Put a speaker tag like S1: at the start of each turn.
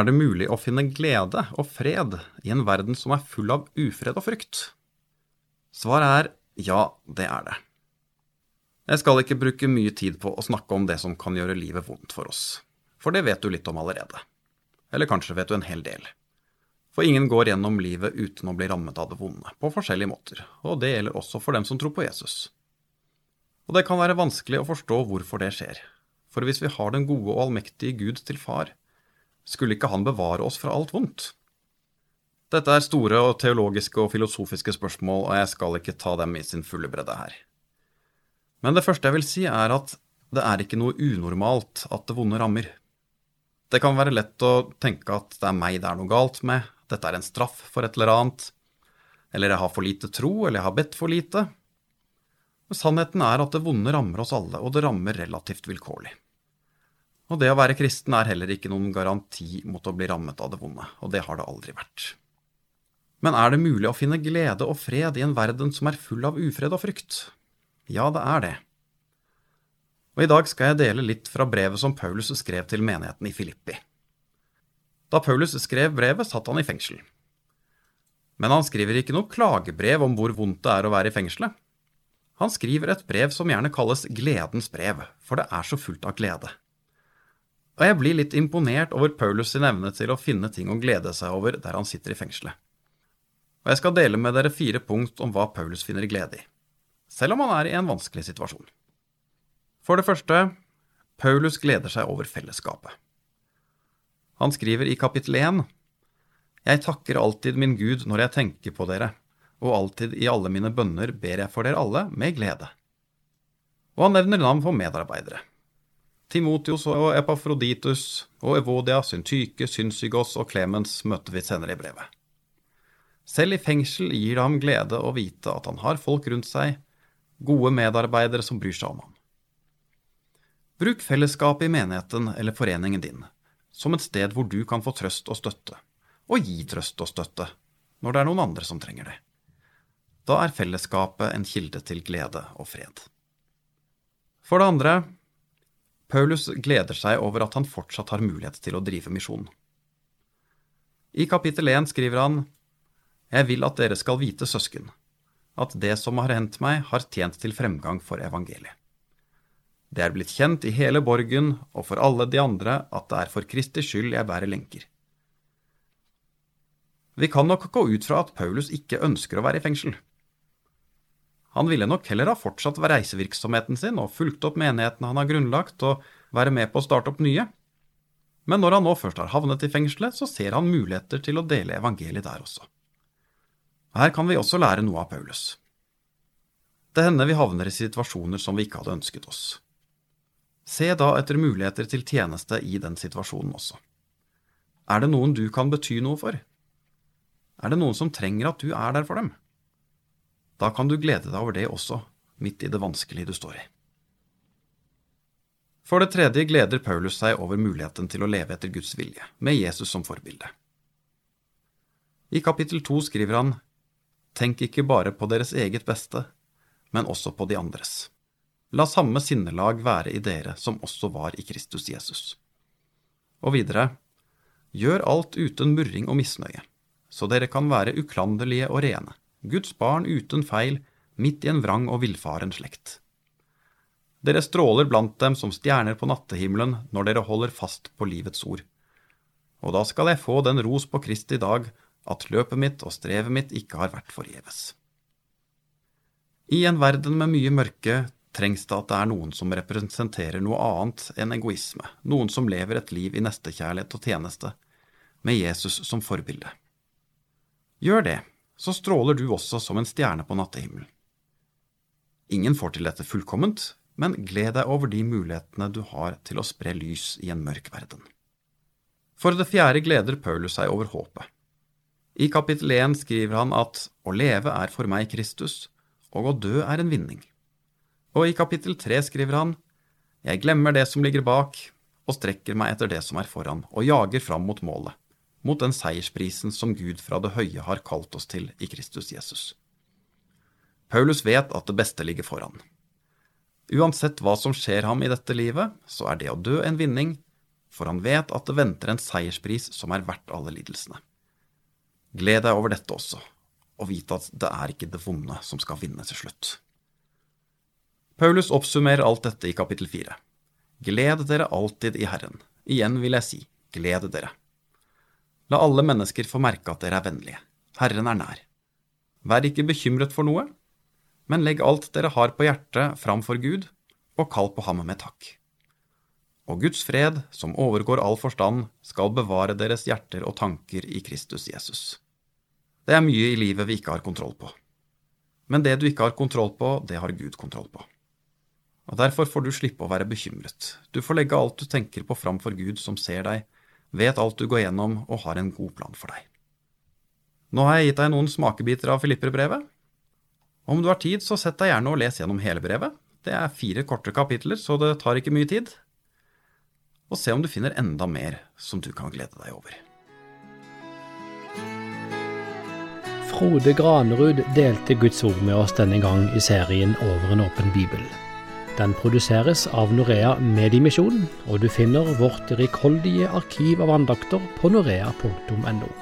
S1: er det mulig å finne glede og fred i en verden som er full av ufred og frykt? Svaret er ja, det er det. Jeg skal ikke bruke mye tid på å snakke om det som kan gjøre livet vondt for oss, for det vet du litt om allerede. Eller kanskje vet du en hel del. For ingen går gjennom livet uten å bli rammet av det vonde, på forskjellige måter, og det gjelder også for dem som tror på Jesus. Og det kan være vanskelig å forstå hvorfor det skjer, for hvis vi har den gode og allmektige Gud til far, skulle ikke han bevare oss fra alt vondt? Dette er store og teologiske og filosofiske spørsmål, og jeg skal ikke ta dem i sin fulle bredde her. Men det første jeg vil si, er at det er ikke noe unormalt at det vonde rammer. Det kan være lett å tenke at det er meg det er noe galt med, dette er en straff for et eller annet, eller jeg har for lite tro, eller jeg har bedt for lite. Men sannheten er at det vonde rammer oss alle, og det rammer relativt vilkårlig. Og det å være kristen er heller ikke noen garanti mot å bli rammet av det vonde, og det har det aldri vært. Men er det mulig å finne glede og fred i en verden som er full av ufred og frykt? Ja, det er det. Og i dag skal jeg dele litt fra brevet som Paulus skrev til menigheten i Filippi. Da Paulus skrev brevet, satt han i fengsel. Men han skriver ikke noe klagebrev om hvor vondt det er å være i fengselet. Han skriver et brev som gjerne kalles gledens brev, for det er så fullt av glede. Og jeg blir litt imponert over Paulus sin evne til å finne ting å glede seg over der han sitter i fengselet. Og jeg skal dele med dere fire punkt om hva Paulus finner glede i, selv om han er i en vanskelig situasjon. For det første, Paulus gleder seg over fellesskapet. Han skriver i kapittel 1 Jeg takker alltid min Gud når jeg tenker på dere, og alltid i alle mine bønner ber jeg for dere alle med glede. Og han nevner navn for medarbeidere. Timotios og Epafroditus og Evodia, Syntyke, Synsygos og Clemens møter vi senere i brevet. Selv i fengsel gir det ham glede å vite at han har folk rundt seg, gode medarbeidere som bryr seg om ham. Bruk fellesskapet i menigheten eller foreningen din som et sted hvor du kan få trøst og støtte, og gi trøst og støtte når det er noen andre som trenger det. Da er fellesskapet en kilde til glede og fred. For det andre, Paulus gleder seg over at han fortsatt har mulighet til å drive misjon. I kapittel 1 skriver han Jeg vil at dere skal vite, søsken, at det som har hendt meg, har tjent til fremgang for evangeliet. Det er blitt kjent i hele borgen og for alle de andre at det er for Kristi skyld jeg bærer lenker. Vi kan nok gå ut fra at Paulus ikke ønsker å være i fengsel. Han ville nok heller ha fortsatt reisevirksomheten sin og fulgt opp menighetene han har grunnlagt, og være med på å starte opp nye. Men når han nå først har havnet i fengselet, så ser han muligheter til å dele evangeliet der også. Her kan vi også lære noe av Paulus. Det hender vi havner i situasjoner som vi ikke hadde ønsket oss. Se da etter muligheter til tjeneste i den situasjonen også. Er det noen du kan bety noe for? Er det noen som trenger at du er der for dem? Da kan du glede deg over det også, midt i det vanskelige du står i. For det tredje gleder Paulus seg over muligheten til å leve etter Guds vilje, med Jesus som forbilde. I kapittel to skriver han, Tenk ikke bare på deres eget beste, men også på de andres. La samme sinnelag være i dere som også var i Kristus Jesus. Og videre, gjør alt uten murring og misnøye, så dere kan være uklanderlige og rene, Guds barn uten feil, midt i en vrang og villfaren slekt. Dere stråler blant dem som stjerner på nattehimmelen når dere holder fast på livets ord. Og da skal jeg få den ros på Kristi dag at løpet mitt og strevet mitt ikke har vært forgjeves. I en verden med mye mørke trengs det at det er noen som representerer noe annet enn egoisme, noen som lever et liv i nestekjærlighet og tjeneste, med Jesus som forbilde. Gjør det, så stråler du også som en stjerne på nattehimmelen. Ingen får til dette fullkomment, men gled deg over de mulighetene du har til å spre lys i en mørk verden. For det fjerde gleder Paulus seg over håpet. I kapittel 1 skriver han at å leve er for meg Kristus, og å dø er en vinning. Og i kapittel 3 skriver han Jeg glemmer det som ligger bak, og strekker meg etter det som er foran, og jager fram mot målet mot den seiersprisen som Gud fra det høye har kalt oss til i Kristus Jesus. Paulus vet at det beste ligger foran. Uansett hva som skjer ham i dette livet, så er det å dø en vinning, for han vet at det venter en seierspris som er verdt alle lidelsene. Gled deg over dette også, og vite at det er ikke det vonde som skal vinne til slutt. Paulus oppsummerer alt dette i kapittel fire. Gled dere alltid i Herren. Igjen vil jeg si, gled dere. La alle mennesker få merke at dere er vennlige. Herren er nær. Vær ikke bekymret for noe, men legg alt dere har på hjertet framfor Gud, og kall på ham med takk. Og Guds fred, som overgår all forstand, skal bevare deres hjerter og tanker i Kristus Jesus. Det er mye i livet vi ikke har kontroll på. Men det du ikke har kontroll på, det har Gud kontroll på. Og Derfor får du slippe å være bekymret. Du får legge alt du tenker på fram for Gud som ser deg, vet alt du går gjennom og har en god plan for deg. Nå har jeg gitt deg noen smakebiter av Filipperbrevet. Om du har tid, så sett deg gjerne og les gjennom hele brevet. Det er fire korte kapitler, så det tar ikke mye tid. Og se om du finner enda mer som du kan glede deg over.
S2: Frode Granerud delte Guds ord med oss denne gang i serien Over en åpen bibel. Den produseres av Norea Mediemisjon, og du finner vårt rikholdige arkiv av andakter på norea.no.